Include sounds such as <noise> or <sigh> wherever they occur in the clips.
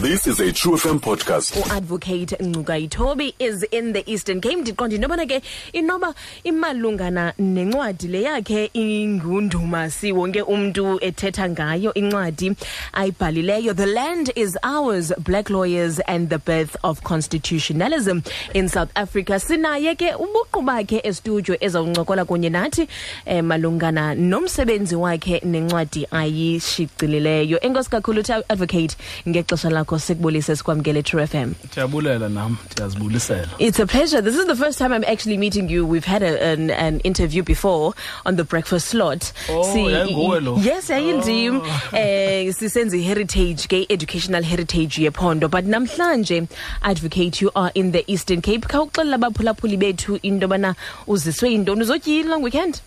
This is a True FM podcast. uadvocate Ngcukaitobi is in the eastern cape. Ndiqonda into yobana ke inoba imalungana nencwadi le yakhe ingunduma si wonke umntu ethetha ngayo incwadi ayibhalileyo. The land is ours black lawyers and the birth of constitutionalism. In south africa sinaye ke ubuqu bakhe estudio ezawuncokola kunye nathi eh, malungana nomsebenzi wakhe nencwadi ayishicilileyo. Enkosi kakhulu advocate ngexesha lakho sikubulise sikwamkele true fm ndiyabulela nam ndiyazibulisela It's a pleasure. This is the first time I'm actually meeting you. We've had a, an, an interview before on the breakfast slot. Oh, yayinguwe lo. Yes, yayindim. <laughs> Eh sisenza heritage ke educational heritage yephondo but namhlanje advocate you are in the Eastern Cape. Khawuxelela abaphulaphuli bethu into bana uziswe intoni uzotyi long weekend?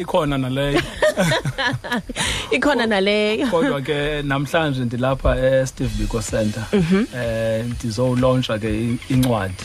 Ikhona naleyo. <laughs> Ikhona naleyo. kodwa ke namhlanje ndilapha e-steve biko center eh ndizowulauncha ke i- incwadi.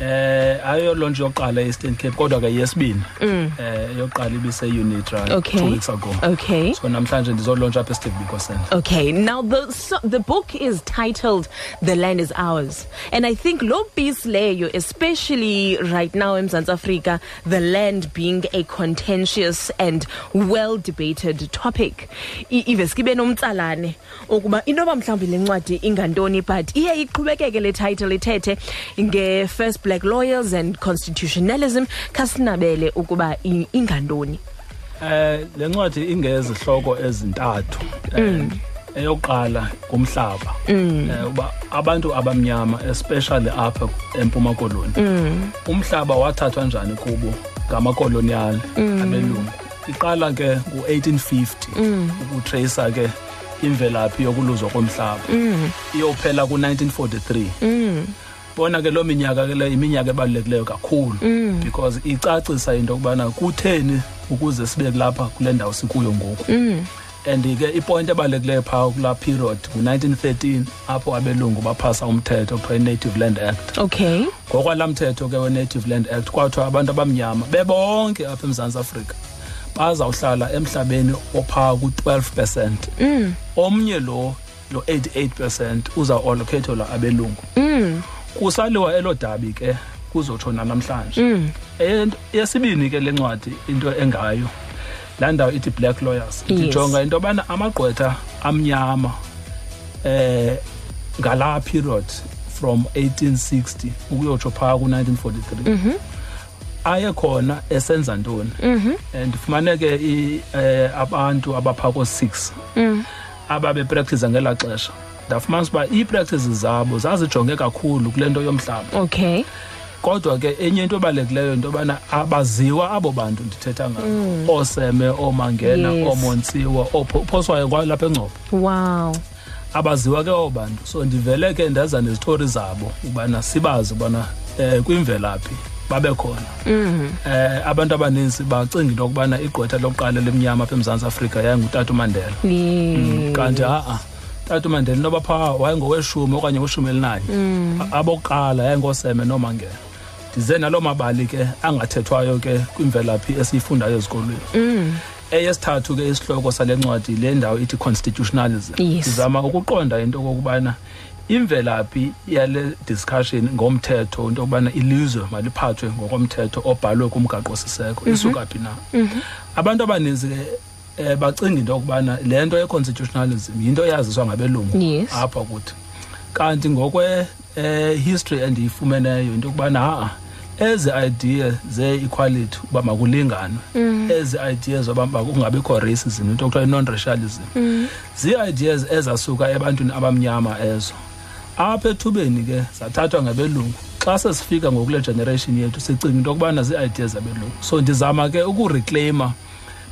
Eh ayiyolaunch yokuqala e-eastern cape kodwa ke yesibini eh yokuqala ibise-unitra Okay. two weeks ago Okay. so namhlanje ndizolauncha apha e-steve biko center Okay, now the so, the book is titled "The Land Is Ours," and I think lo piece leyo, especially right now in South Africa, the land being a contentious and well debated topic. Ive sibe nomtsalane ukuba inoba mhlawumbi le ncwadi ingantoni but iye iqhubekeke le title ithethe nge first black lawyers and constitutionalism kasinabele ukuba i- ingantoni. eh le ncwadi ingezihloko ezintathu eh, eyokuqala ngumhlaba. Eh uba abantu abamnyama especially apha empuma koloni umhlaba wathathwa njani kubo ngamakolonial abelungu iqala ke ngo1850 ukutracer ke imvelaphi yokuluzwa komhlaba. Iyophela ku1943 bona ke lo minyaka ke le iminyaka ebalulekileyo kakhulu. Because icacisa into yokubana kutheni ukuze sibe kulapha kule ndawo sikuyo ngoku. And ke ipoint ebalulekileyo phaa kulaa period ngu-1913 apho abelungu baphasa umthetho kuthiwa i-native land act. Okay. ngokwalaa mthetho ke we-native land act kwathiwa abantu abamnyama bebonke apha emzantsi afrika bazawuhlala emhlabeni ophaa ku-12 percent. Omnye lo lo 88 percent uzawuallocathelwa abelungu. Kusaliwa elo dabi ke kuzotsho namhlanje Eyent- eyesibini ke le ncwadi into engayo laa ndawo ithi black lawyers Yes. ndijonga into yobana amagqwetha amnyama eh ngalaa period from 1860 ukuyotsho phaa ku-1943 aye khona esenza ntoni? And fumaneke i- eh, abantu abaphaa ko-six ababepractice ngelaa xesha. Ndafumanisa uba ii-practices zabo zazijonge kakhulu kule nto yomhlaba Okay. kodwa ke enye into ebalulekileyo into yobana abaziwa abo bantu ndithetha ngabo ooseme oomangena Yes. oomontsiwa oophoswayo kwalapha engcobo Wow. abaziwa ke abo bantu so ndivele ke ndeza nezitori zabo ubana sibazi ubana um kwimvelaphi babe khona eh abantu abaninzi bacinga into yokubana igqwetha lokuqala lemnyama apha emzantsi afrika yayingutata umandela Yeah. kanti ha-a tata umandela inoba phaa wayengoweshumi okanye weshumi elinanye A- abokuqala yayingoseme noomangela ndize naloo mabali ke angathethwayo ke kwimvelaphi esiyifundayo ezikolweni. Eyesithathu ke isihloko sale ncwadi le ndawo ithi constitutionalism. Ndizama ukuqonda into okokubana imvelaphi yale discussion ngomthetho into yokubana ilizwe maliphathwe ngokomthetho obhalwe kumgaqo-siseko isuka phi na. Abantu abaninzi ke eh bacinga into yokubana le nto ye-constitutionalism yinto eyaziswa ngabelungu Yes. apha kuthi. Kanti ngokwe eh, history endiyifumeneyo into yokubana ha ezi idea ze-equality uba makulinganwe ezi ideas zoba uba kungabikho racism into kuthiwa i-non-racialism zii-ideas ezasuka ebantwini abamnyama ezo. Apha ethubeni ke zathathwa ngabelungu. Xa sesifika ngokule generation yethu sicinga into yokubana zii-ideas zabelungu. So ndizama ke ukureclaima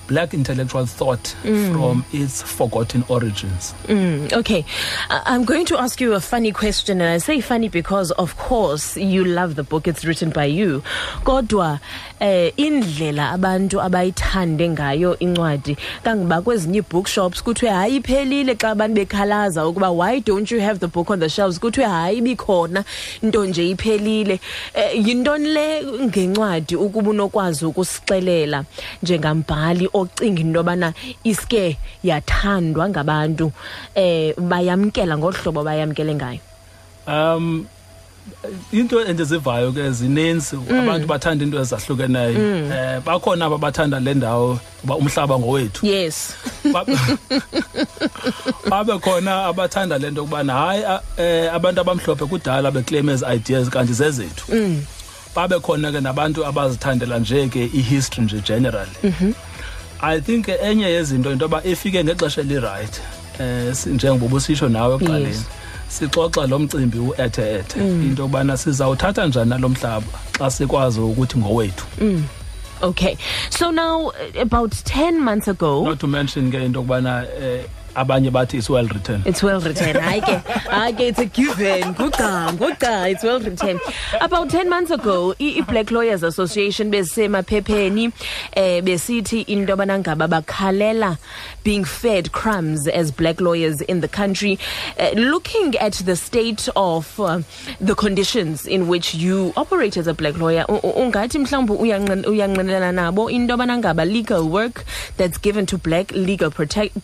black intellectual thought from its forgotten origins Mm, okay. I'm going to ask you a funny question, and I say funny because, of course, you love the book. It's written by you. Kodwa, eh, indlela abantu abayithande ngayo incwadi kangoba kwezinye bookshops kuthiwe hayi iphelile xa abantu bekhalaza ukuba why don't you have the book on the shelves kuthiwe hayi ibikhona nto nje iphelile eh, yintoni le ngencwadi ukuba unokwazi ukusixelela njengambhali ocinga into yobana iske yathandwa ngabantu eh bayamkela ngolu hlobo bayamkele ngayo? Um into endizivayo ke zininzi. Abantu bathanda into ezahlukeneyo. Eh bakhona aba bathanda le ndawo uba umhlaba ngowethu. Yes. Ba- <laughs> babe khona abathanda lento ukubana hayi a- eh, abantu abamhlophe kudala beclaim ezi ideas kanti zezethu. Babe khona ke nabantu abazithandela nje ke ihistory nje generally. I think enye yezinto into yoba ifike ngexesha elirayithi um njengoba usitsho nawe ekuqaleni. Sixoxa lo mcimbi u-ethe-ethe into yokubana sizawuthatha njani nalo mhlaba xa sikwazi ukuthi ngowethu? Okay. So now uh, about 10 months ago not to mention ke into yokubana um abanye bathi it's well written It's well written. hayi ke hayi ke it's a given. Kuqa, kuqa, it's well written. About 10 months ago, i i- Black Lawyers Association besemaphepheni eh besithi into yobana ngaba bakhalela being fed crumbs as black lawyers in the country uh, looking at the state of uh, the conditions in which you operate as a black lawyer ungathi mhlawumbi uyanqinelana nabo into yobana ngaba legal work that's given to black legal protect,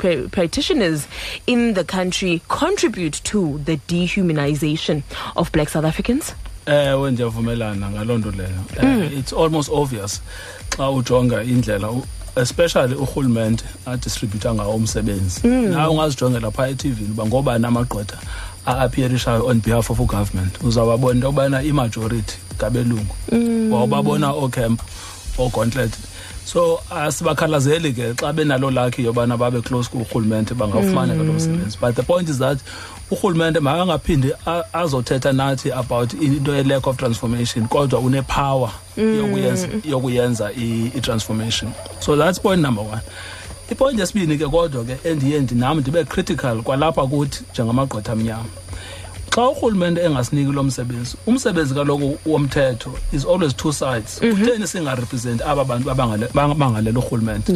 in the country contribute to the dehumanization of black South Africans? ewe ndiyavumelana ngaloo nto leyo. Eh, mm. it's almost obvious xa ujonga indlela especially urhulumente adistributha ngawo umsebenzi. Mm. Nawe ungazijongela phaa etivini uba ngobani amagqwetha a-appearishayo on behalf of ugovernment uzawubabona into yobana imajority ngabelungu mm. wawubabona oocamp oogontlet so uh, asibakhalazeli ke xa benalo lakhi yobana babe close kurhulumente bangafumaneka lo msebenzi mm. but the point is that urhulumente makangaphindi azothetha nathi about into ye-lack of transformation kodwa unepower mm. yokuyenza, yokuyenza i- i-transformation. So that's point number one. Ipoint yesibini ke kodwa ke endiye ndinam ndibe critical kwalapha kuthi njengamagqwetha amnyama xa urhulumente engasiniki lo msebenzi umsebenzi kaloku womthetho is always two sides. Mhm. Kutheni singarepresent aba bantu bangalelo urhulumente?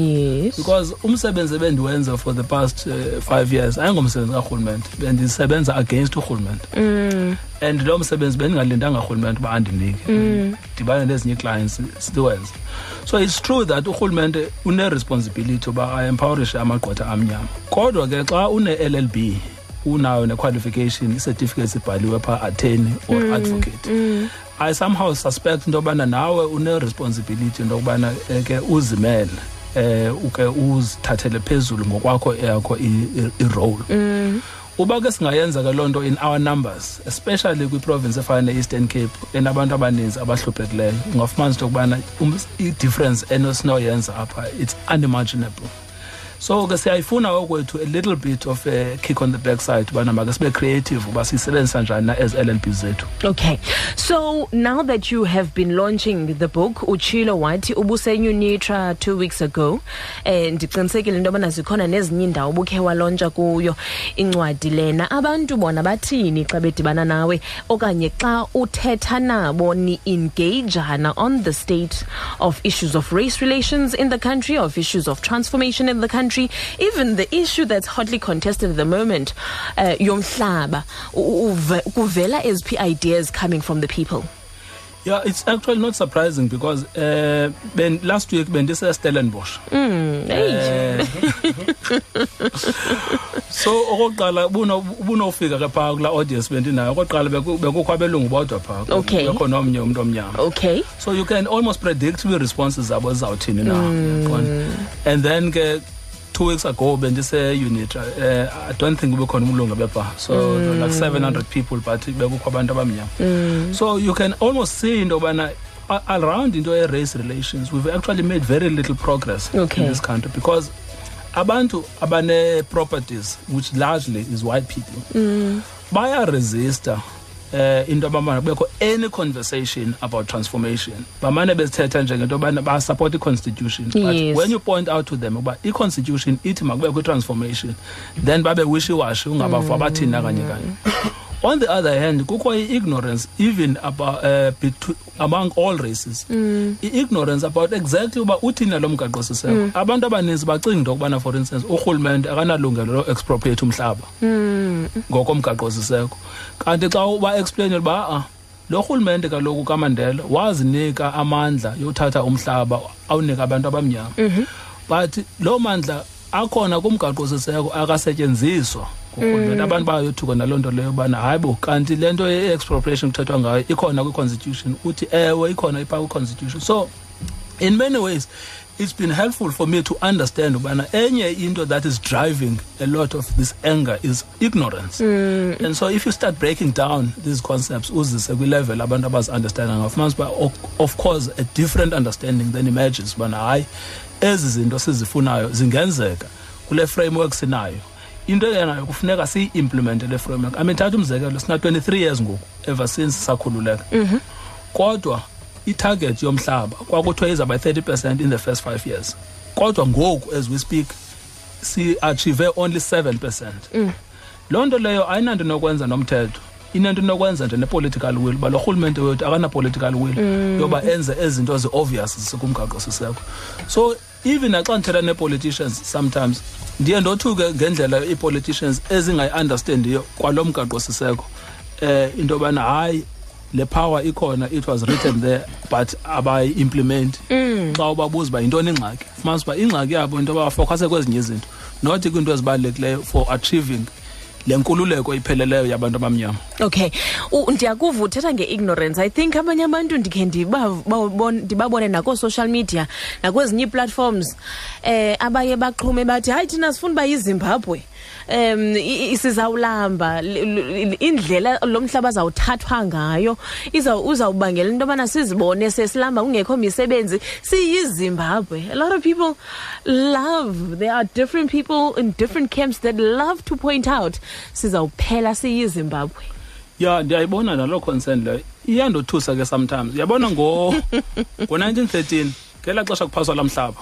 Because umsebenzi ebendiwenza for the past uh, five years ayingomsebenzi karhulumente. Bendisebenza against urhulumente. Mm. And lo msebenzi bendingalindanga rhulumente uba andinike. Mm. Ndibane nezinye ii-clients siwenze so it's true that urhulumente une-responsibility uba aempowerishe amagqwetha amnyama. Kodwa ke xa une-l l b unayo ne-qualification i-certificate ibhaliwe phaa attorney or advocate. i somehow suspect into yobana nawe une-responsibility into yokubana eh, ke uzimele eh uke uzithathele phezulu ngokwakho eyakho i- i- i-role uba ke singayenza ke loo nto in our numbers especially kwiprovince efana ne-eastern cape enabantu abaninzi abahluphekileyo ungafumana into yokubana um- i-difference enosinoyenza apha it's unimaginable. So ke siyayifuna okwethu a little bit of a kick on the backside ubana make sibe creative uba siyisebenzisa njani na as l l b zethu Okay. So now that you have been launching the book, Uchilo wathi ubusenyunitra 2 weeks ago, eh ndiqinisekile into yobana zikhona nezinye indawo ubukhe walontsha kuyo incwadi lena. Abantu bona bathini xa bedibana nawe okanye xa uthetha nabo ni engageana on the state of issues of race relations in the country, of issues of transformation in the country, even the issue that's hotly contested at the moment, uh, yomhlaba. Kuvela eziphi ideas coming from the people? yeah it's actually not surprising because uh, ben, last week bendise-stellenbosch Hey. Eh, <laughs> so okokuqala buno- bunofika ke phaa kulaa audience bendinayo okokuqala beku- bekukho abelungu bodwa phaa Okay. bekho nomnye umntu omnyama Okay. so you can almost predict ii-responses zabo zizawuthini na yaqonda? and then ke two weeks ago bendise-unit uh, eh, i don't think ubekhona umlungu bepha so were like 700 people but bekukho abantu abamnyama mm. so you can almost see into yobana around into ye-race relations we've actually made very little progress Okay. in this country because abantu abane-properties which largely is white people mm. bayaresista eh into abamane kubekho any conversation about transformation. Bamane bezithetha njengento yobana basupport i-constitution but when you point out to them uba i-constitution ithi makubekho i-transformation then babe wishy-washy ungabava bathini na kanye kanye on the other hand kukho i-ignorance even about, uh, between, among all races. I-ignorance about exactly uba uthini nalo mgaqo siseko. Abantu abaninzi bacinga into yokubana for instance urhulumente akanalungelo lo-expropriate umhlaba. Ngokomgaqo siseko kanti xa uba explainele uba a lo rhulumente kaloku kamandela wazinika amandla yothatha umhlaba awunika abantu abamnyama. But lo mandla akhona kumgaqo siseko akasetyenziswa. Ngurhulumente abantu bayothuka naloo nto leyo ubana hayi bo kanti le nto ye-expropriation kuthethwa ngayo ikhona kwi-constitution. Uthi ewe ikhona kwi-constitution. So in many ways it's been helpful for me to understand ubana enye into that is driving a lot of this anger is ignorance. Mm. and so if you start breaking down these concepts uzise kwi-level abantu abazi-understanda ngafumanisa uba of- of course a different understanding then emerges ubana hayi ezi zinto sizifunayo zingenzeka kule framework sinayo into yanayo kufuneka siyi-implemente le framework. I mean thatha umzekelo sina-23 years ngoku ever since sakhululeka. Kodwa itarget yomhlaba kwakuthiwa izawuba yi-30 percent in the first five years. Kodwa ngoku as we speak si-achieve only 7 percent. Loo nto leyo ayinanto inokwenza nomthetho. Inento inokwenza nje ne-political will uba lo rhulumente wethu akana-political will yoba enze ezi zinto zi-obvious zisekumgaqo siseko so even naxa ndithetha nee-politicians sometimes ndiye ndothuke ngendlela ii-politicians ezingayi-understandiyo kwalo mgaqo siseko eh into yobana hayi le power ikhona it was written there but abayi-implimenti xa ubabuza uba yintoni ingxaki fumanisa uba ingxaki yabo into yoba bafokhase kwezinye izinto not kwiinto ezibalulekileyo for achieving le nkululeko ipheleleyo yabantu abamnyama. Okay. Ndiyakuva uthetha nge-ignorance. I think abanye abantu ndikhe ndibabone nakoo-social media nakwezinye ii-platforms eh abaye baxhume bathi hayi thina sifuna uba yizimbabwe um sizawulamba indlela lo mhlaba azawuthathwa ngayo uzawubangela into yobana sizibone sesilamba kungekho misebenzi siyizimbabwe. A lot of people love there are different people in different camps that love to point out sizawuphela siyizimbabwe. Ya ndiyayibona naloo concern leyo. Iyandothusa ke sometimes. Uyabona ngo <laughs> ngo-1913 ngelaa xesha kuphaswa la mhlaba.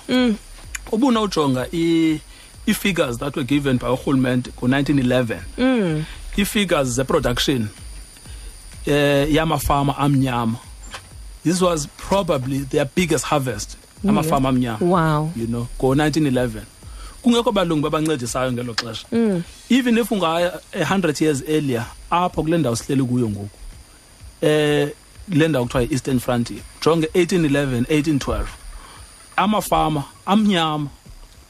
Ubunowujonga i- ii-figures that were given by urhulumente ngo-1911 ii-figures ze-production eh yamafama amnyama. This was probably their biggest harvest amafama amnyama wow. you know ngo-1911 kungekho balungu babancedisayo ngelo xesha. Even if ungaya a-hundred years earlier apho kule ndawo sihleli kuyo ngoku eh le ndawo kuthiwa yi-eastern frontier jonge 1811 1812 amafama amnyama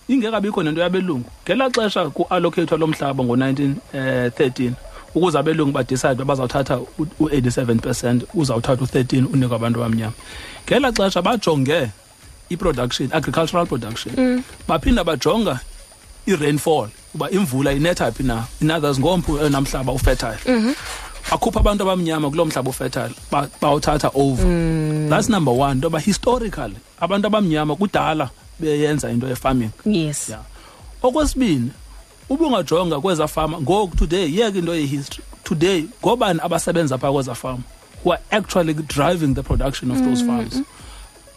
ingekabikho nento yabelungu. Ngelaa xesha ku-allocathwa lo mhlaba ngo-1913 ukuze abelungu badicide uba bazawuthatha u-87 percent uzawuthatha u-13 unikwa abantu abamnyama. Ngelaa xesha bajonge i-production agricultural production. Baphinda bajonga i-rainfall uba imvula inetha phi na. In others ngomphi eyona mhlaba ufertile. Bakhupha abantu abamnyama kulo mhlaba ufertile ba- bawuthatha over. That's number one ntoba historically abantu abamnyama kudala beyenza into ye-farming. Yes. Yeah. okwesibini ubungajonga kweza fama ngoku today yeke into yehistory. Today ngobani abasebenza phaa kweza fama who are actually driving the production of those mm-hmm. farms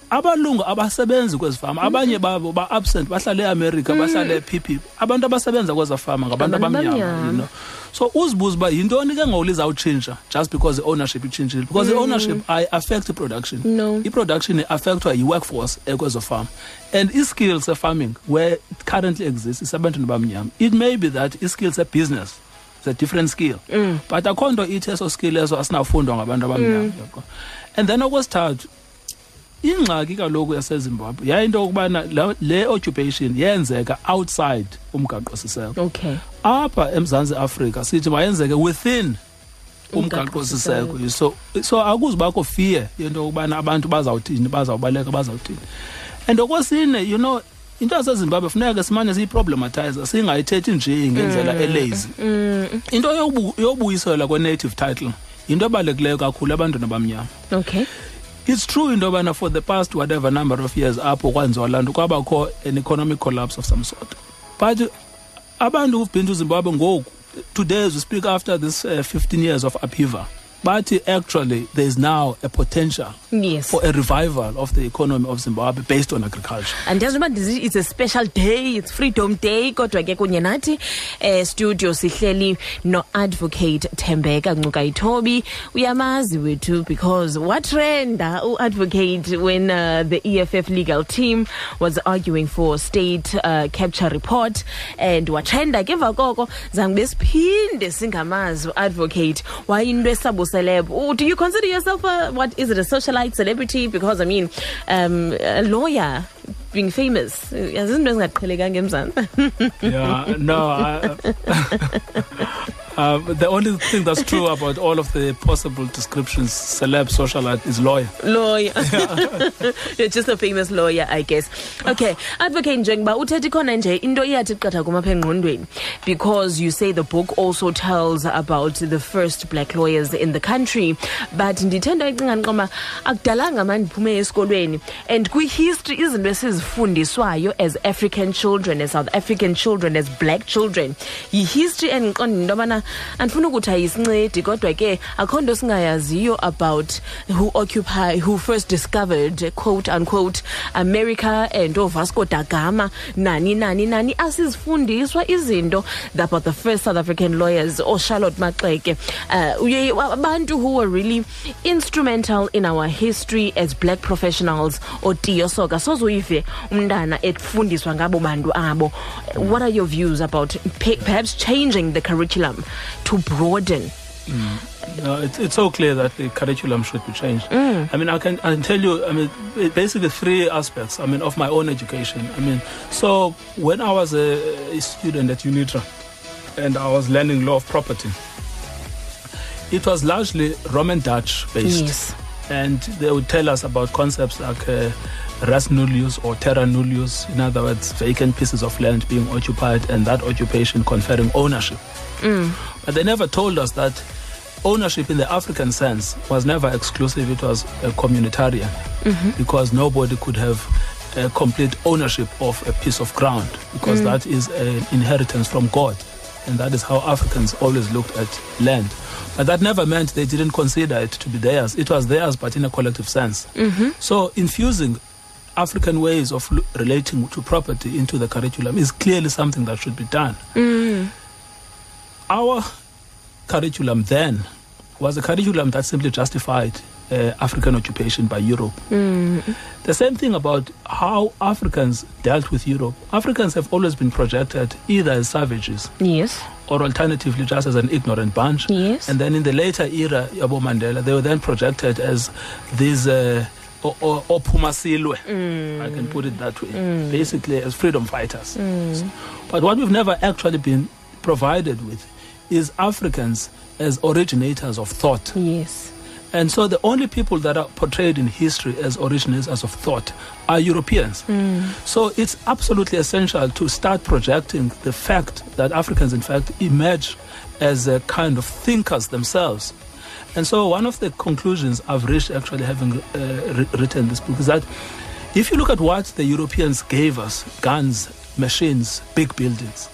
abalungu abasebenzi kwezi fama mm. abanye babo ba-absent bahlala eamerica mm. bahlala epp abantu abasebenza kweza fama ngabantu Abantu abamnyama abamnyama. you know. So uzibuza uba yintoni ke ngoku lizawutshintsha just because i-ownership itshintshile? Because mm. i-ownership ayi-affect i-production No. i-production affectwa yi-workforce ekwezo farm and i-skills se-farming where it currently exists isebantwini bamnyama. It may be that i-skill se-business is a different skill. But akho nto ithi eso skill eso asinafundwa ngabantu abamnyama yabo. and then okwesithathu ingxaki kaloku yasezimbabwe yayinto yokubana la- le occupation yenzeka outside umgaqo siseko okay. Apha emzantsi afrika sithi mayenzeke within umgaqo siseko so so akuzubakho fear yento yokubana abantu bazawuthini bazawubaleka bazawuthini. And okwesine you know into yasezimbabwe funeka simane siyiproblematize singayithethi nje ngendlela elazy. into yobu- yobuyiselwa kwe-native title yinto ebalulekileyo kakhulu ebantwini abamnyama. Okay. It's true into yobana for the past whatever number of years apho kwenziwa laa nto kwabakho an economic collapse of some sort. But abantu who've been to zimbabwe ngoku today as we speak after this uh, 15 years of upheaval bathi actually there is now a potential yes. for a revival of the economy of zimbabwe based on agriculture. Uba ndizi it's a special day. It's freedom day kodwa ke kunye nathi eh studio sihleli no-advocate Tembeka Ngcukaitobi. Uyamazi wethu because watrenda u-advocate when uh, the eff legal team was arguing for state uh, capture report. And watrenda ke emva koko zange besiphinde singamazi u-advocate. Wayinto esabusa celeb. Or do you consider yourself a what is it a socialite celebrity? Because I mean, um, a lawyer being famous. Izinto ezingaqhelekanga emzantsi. <laughs> yeah, no. I, <laughs> <laughs> Uh, the only thing that's true <laughs> about all of the possible descriptions, celeb, socialite, is lawyer. Lawyer. <laughs> <laughs> You're just a famous lawyer, I guess. Okay, advocate njengoba uthethe khona nje into iyathi qatha kuma engqondweni because you say the book also tells about the first black lawyers in the country but ndithanda icinga nqoma akudalanga manje ndiphume esikolweni and kwi-history izinto esizifundiswayo as African children as South African children as black children yi-history endiqonda into yobana andifuna ukuthi ayisincedi kodwa ke akho nto singayaziyo about who occupy who first discovered quote unquote america and ovasco da gama. Nani nani nani asizifundiswa izinto about the first south african lawyers ocharlotte maxeke. Uh, abantu who were really instrumental in our history as black professionals otiyo Soga sozuyive umntana efundiswa ngabo bantu abo. What are your views about perhaps changing the curriculum to broaden. Mm. No, it's, it's so clear that the curriculum should be changed. Mm. I mean, I can, I can tell you, I mean, basically three aspects, I mean, of my own education. I mean, so when I was a, a student at UNITRA and I was learning law of property, it was largely Roman Dutch based. Yes. And they would tell us about concepts like uh, res nullius or terra nullius, in other words, vacant pieces of land being occupied and that occupation conferring ownership. Mm. But they never told us that ownership in the African sense was never exclusive, it was a communitarian mm-hmm. because nobody could have a complete ownership of a piece of ground because mm. that is an inheritance from God. And that is how Africans always looked at land. But that never meant they didn't consider it to be theirs. It was theirs, but in a collective sense. Mm-hmm. So infusing African ways of relating to property into the curriculum is clearly something that should be done. Mm. Our curriculum then was a curriculum that simply justified uh, African occupation by Europe. Mm. The same thing about how Africans dealt with Europe. Africans have always been projected either as savages. Yes. Or alternatively, just as an ignorant bunch. Yes. And then in the later era, Yabo Mandela, they were then projected as these. Uh, or, or, or Pumasilwe, mm. I can put it that way, mm. basically as freedom fighters. Mm. But what we've never actually been provided with is Africans as originators of thought. Yes. And so the only people that are portrayed in history as originators of thought are Europeans. Mm. So it's absolutely essential to start projecting the fact that Africans, in fact, emerge as a kind of thinkers themselves. And so one of the conclusions I've reached actually having uh, written this book is that if you look at what the Europeans gave us guns, machines, big buildings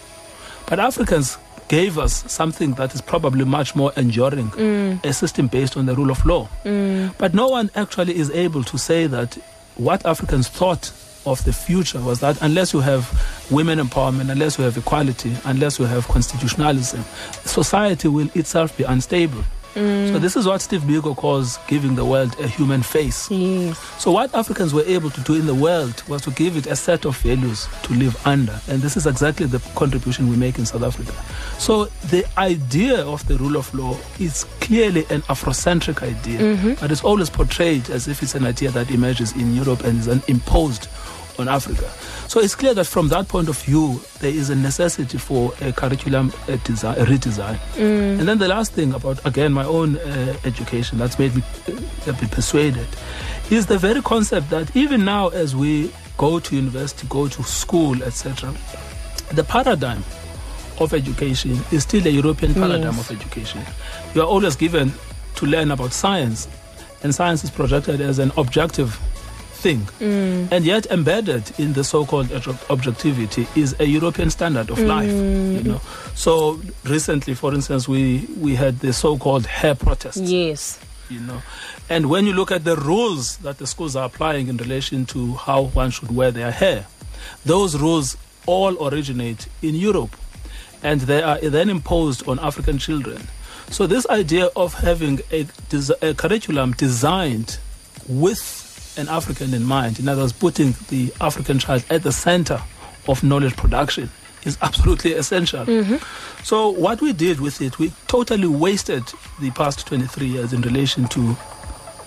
but Africans gave us something that is probably much more enduring mm. a system based on the rule of law. Mm. But no one actually is able to say that what Africans thought of the future was that unless you have women empowerment, unless you have equality, unless you have constitutionalism, society will itself be unstable. Mm. So this is what Steve Biko calls giving the world a human face. Yes. So what Africans were able to do in the world was to give it a set of values to live under. And this is exactly the contribution we make in South Africa. So the idea of the rule of law is clearly an Afrocentric idea, mm-hmm. but it's always portrayed as if it's an idea that emerges in Europe and is imposed on Africa. So it's clear that from that point of view, there is a necessity for a curriculum a design, a redesign. Mm. And then the last thing about, again, my own uh, education that's made me uh, bit persuaded is the very concept that even now, as we go to university, go to school, etc., the paradigm of education is still a European paradigm Yes. of education. You are always given to learn about science, and science is projected as an objective thing. Mm. And yet, embedded in the so-called objectivity is a European standard of life. You know, so recently, for instance, we we had the so-called hair protests. Yes. You know, and when you look at the rules that the schools are applying in relation to how one should wear their hair, those rules all originate in Europe, and they are then imposed on African children. So this idea of having a, a curriculum designed with an African in mind, in other words, putting the African child at the center of knowledge production, is absolutely essential. Mm-hmm. So what we did with it, we totally wasted the past 23 years in relation to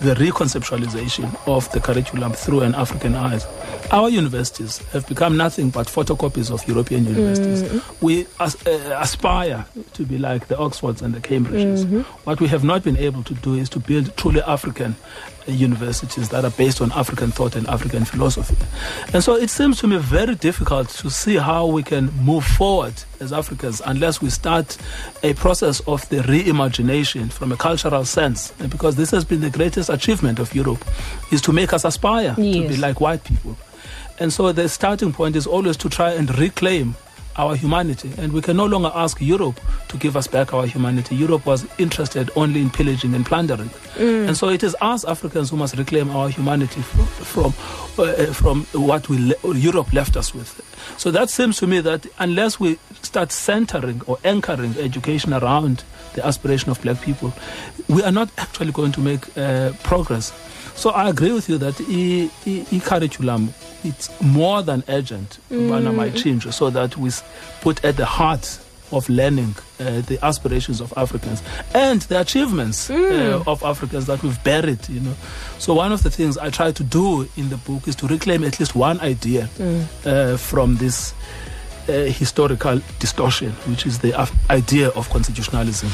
the reconceptualization of the curriculum through an African eyes. Our universities have become nothing but photocopies of European universities. We as, uh, aspire to be like the Oxfords and the Cambridges. What we have not been able to do is to build truly African uh, universities that are based on African thought and African philosophy. And so it seems to me very difficult to see how we can move forward as Africans unless we start a process of the reimagination from a cultural sense. And because this has been the greatest achievement of Europe, is to make us aspire to be like white people. And so the starting point is always to try and reclaim our humanity. And we can no longer ask Europe to give us back our humanity. Europe was interested only in pillaging and plundering. And so it is us Africans who must reclaim our humanity from, from, uh, from what we le- Europe left us with. So that seems to me that unless we start centering or anchoring education around the aspiration of black people, we are not actually going to make uh, progress. So I agree with you that i, i, i curriculum it's more than urgent mm. change so that we put at the heart of learning uh, the aspirations of Africans and the achievements uh, of Africans that we've buried, you know. So one of the things I try to do in the book is to reclaim at least one idea uh, from this uh, historical distortion, which is the idea of constitutionalism.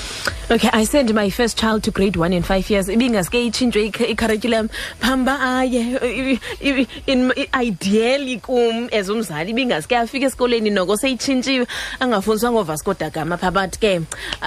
Okay, I sent my first child to grade one in five years. I- i-curriculum phamba aye i- i- in ideally kum as umzali ibingaske afike esikoleni noko seyitshintshiwe angafundiswa ngovasco da gama phaa but ke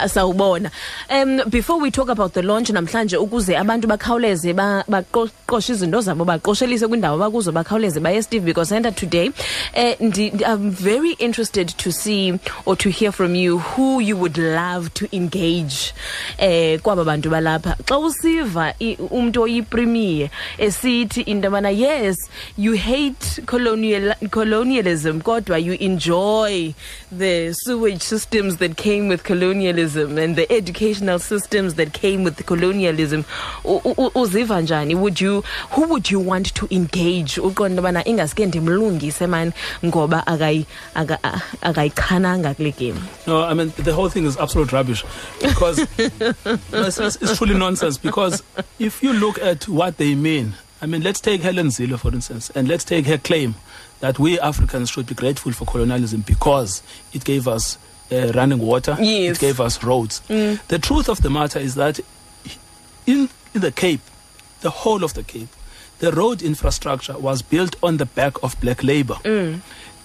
sawubona um before we talk about the launch namhlanje ukuze abantu bakhawuleze ba- baqoshe izinto zabo baqoshelise kwindawo bakuzo bakhawuleze baye steve biko center today uh, i'm very interested to see or to hear from you who you would love to engage eh kwaba bantu balapha. Xa usiva umntu oyipremier esithi into yobana yes you hate colonial, colonialism kodwa you enjoy the sewage systems that came with colonialism and the educational systems that came with colonialism. Uziva njani? Would you who would you want to engage? Uqonda yobana ingaske ndimlungise mani ngoba akayi- Uh, akayichananga kule game No, I mean the whole thing is absolute rubbish because <laughs> no, it's, it's, truly nonsense. Because if you look at what they mean, I mean, let's take Helen Zille for instance, and let's take her claim that we Africans should be grateful for colonialism because it gave us uh, running water, Yes. it gave us roads. Mm. The truth of the matter is that in, in the Cape, the whole of the Cape, the road infrastructure was built on the back of black labor. Mm.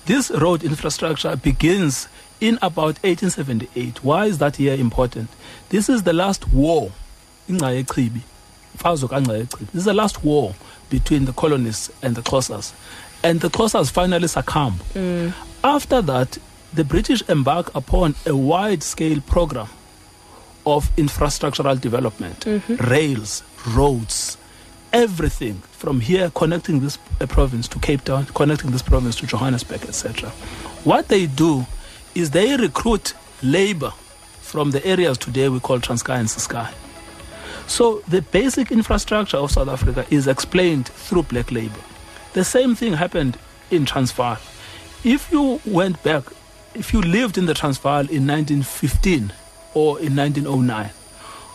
This road infrastructure begins in about 1878. Why is that year important? This is the last war, in yeChibi, Mfazwe. This is the last war between the colonists and the Xhosas. And the Xhosas finally succumb. Mm. After that, the British embark upon a wide-scale program of infrastructural development, mm-hmm. rails, roads, everything from here connecting this uh, province to Cape Town, connecting this province to Johannesburg, etc. What they do is they recruit labor from the areas today we call Transkei and Ciskei. So the basic infrastructure of South Africa is explained through black labor. The same thing happened in Transvaal. If you went back, if you lived in the Transvaal in 1915 or in 1909,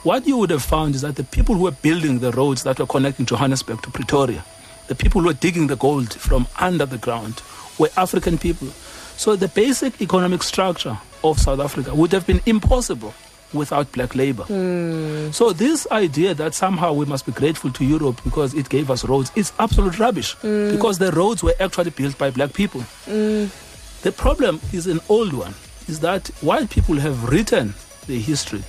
what you would have found is that the people who were building the roads that were connecting Johannesburg to Pretoria, the people who were digging the gold from under the ground, were African people. So the basic economic structure of South Africa would have been impossible without black labor. Hmm. So this idea that somehow we must be grateful to Europe because it gave us roads is absolute rubbish hmm. because the roads were actually built by black people. Hmm. The problem is an old one, is that white people have written the history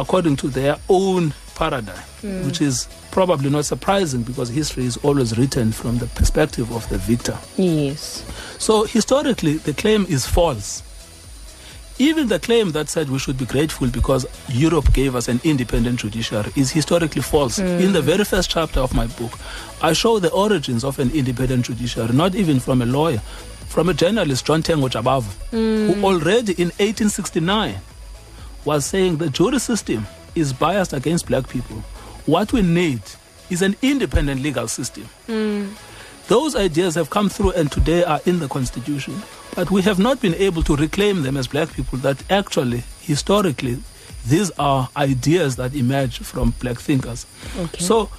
according to their own paradigm, hmm. which is probably not surprising because history is always written from the perspective of the victor. yes So historically, the claim is false. Even the claim that said we should be grateful because Europe gave us an independent judiciary is historically false. Hmm. In the very first chapter of my book, I show the origins of an independent judiciary, not even from a lawyer, from a journalist, John Tengo Jabavu, who hmm. already in 1869 was saying the jury system is biased against black people. What we need is an independent legal system. Those ideas have come through and today are in the constitution. but we have not been able to reclaim them as black people that actually, historically, these are ideas that emerge from black thinkers. Okay. So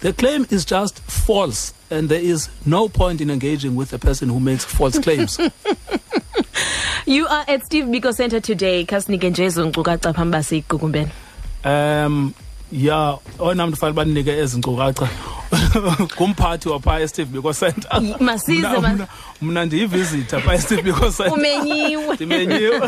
the claim is just false, and there is no point in engaging with a person who makes false claims. <laughs> You are at Steve Biko Center today. Kasinike nje ezo nkcukacha phambi basigugumbeni. um ya oyena mntu fanele banike ezi <laughs> nkcukacha ngumphathi waphaa esteve biko center. Y- masize, Mna- ma- mna- mna ndiyivisitha phaa esteve biko center. Umenyiwe. ndimenyiwe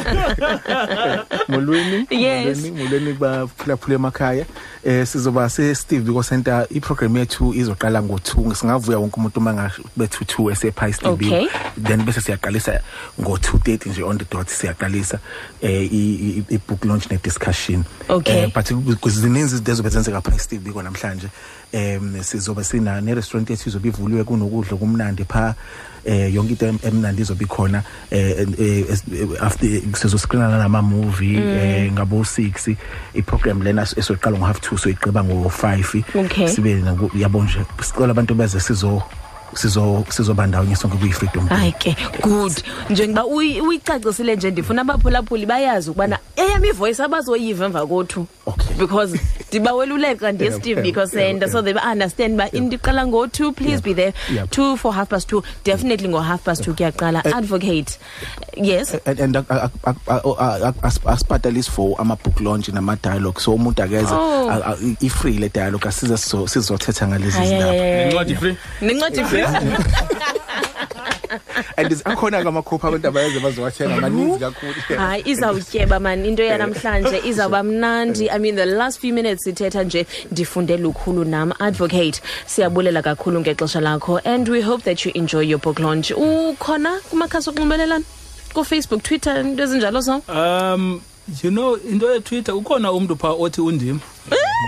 molweni <laughs> Yes. molweni molweni baphulaphula emakhaya. Eh sizoba se Steve Biko Center iprogram yethu izoqala ngo2 singavuya wonke umuntu mangasho bethu 2 esepha Steve Okay. Biko then bese siyaqalisa ngo2:30 nje on the dot siyaqalisa eh i- i i book launch ne discussion Okay. eh but kuzininzi izinto ezobenzeka pha Steve Biko namhlanje. Em sizoba sina ne restaurant yethu izobe ivuliwe kunokudla kumnandi pha eh yonke into em- emnandi izobe ikhona eh eh, es- eh, after sizoscreena nama movie eh ngabo 6 iprogram lena esoqala ngo half 2 so iqeba ngo 5 Okay. sibe naku- yabo nje sicela abantu beze sizo sizo sizobandawonye sonke kuyi freedom Day. hayi ke good njengoba uyi- uyicacisile nje ndifuna abaphulaphuli bayazi ukubana eyam ivoice abazoyiva emva kothu Okay. because ndibaweluleka ndiye Yeah, steve yeah, biko yeah, center so they understand uba indiqala ngo-two please be there. Yeah. two for half past two. Definitely ngo-half past two kuyaqala. Eh, Advocate yes? Eh, and and uh, uh, uh, asibhadalisi for ama book launch nama dialogue so umuntu akeze Oh. a- a- i free le dialogue asize sizo sizothetha ngalezi Hayi, hayi, zindaba hayi, hayi. Incwadi free? Nencwadi free <laughs> <laughs> and akhona ke amakhophi abantu abayeze bazowathenga maninzi kakhulu. Hayi izawutyeba mani into yanamhlanje izawuba mnandi. I mean the last few minutes sithetha nje ndifunde lukhulu nam. Advocate siyabulela kakhulu ngexesha lakho and we hope that you enjoy your book launch. Ukhona kumakhasi okunxibelelana kufacebook twitter into ezinjalo so? Um you know into yetwitter ukhona umntu phaa othi undim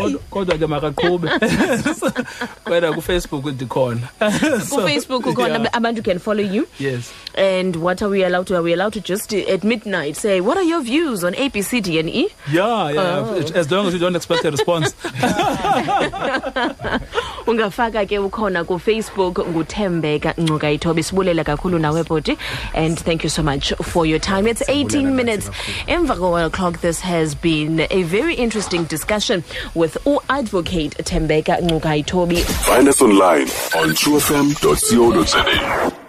Kodwa- kodwa ke makaqhube. <laughs> Wena kufacebook ndikhona <laughs> So, kufacebook ukhona yeah. abantu can follow you. Yes. And what are we allowed to are we allowed to just uh, at midnight say what are your views on abcd and e? Yeah yeah. Oh. as long as you don't expect a response. <laughs> Ungafaka ke ukhona kufacebook nguthembeka Ngcukaitobi sibulela kakhulu nawe bhoti and thank you so much for your time. It's 18 minutes emva ko-one o'clock. This has been a very interesting discussion with u-advocate Tembeka Ngcukaitobi Find us online on truefm.co.za.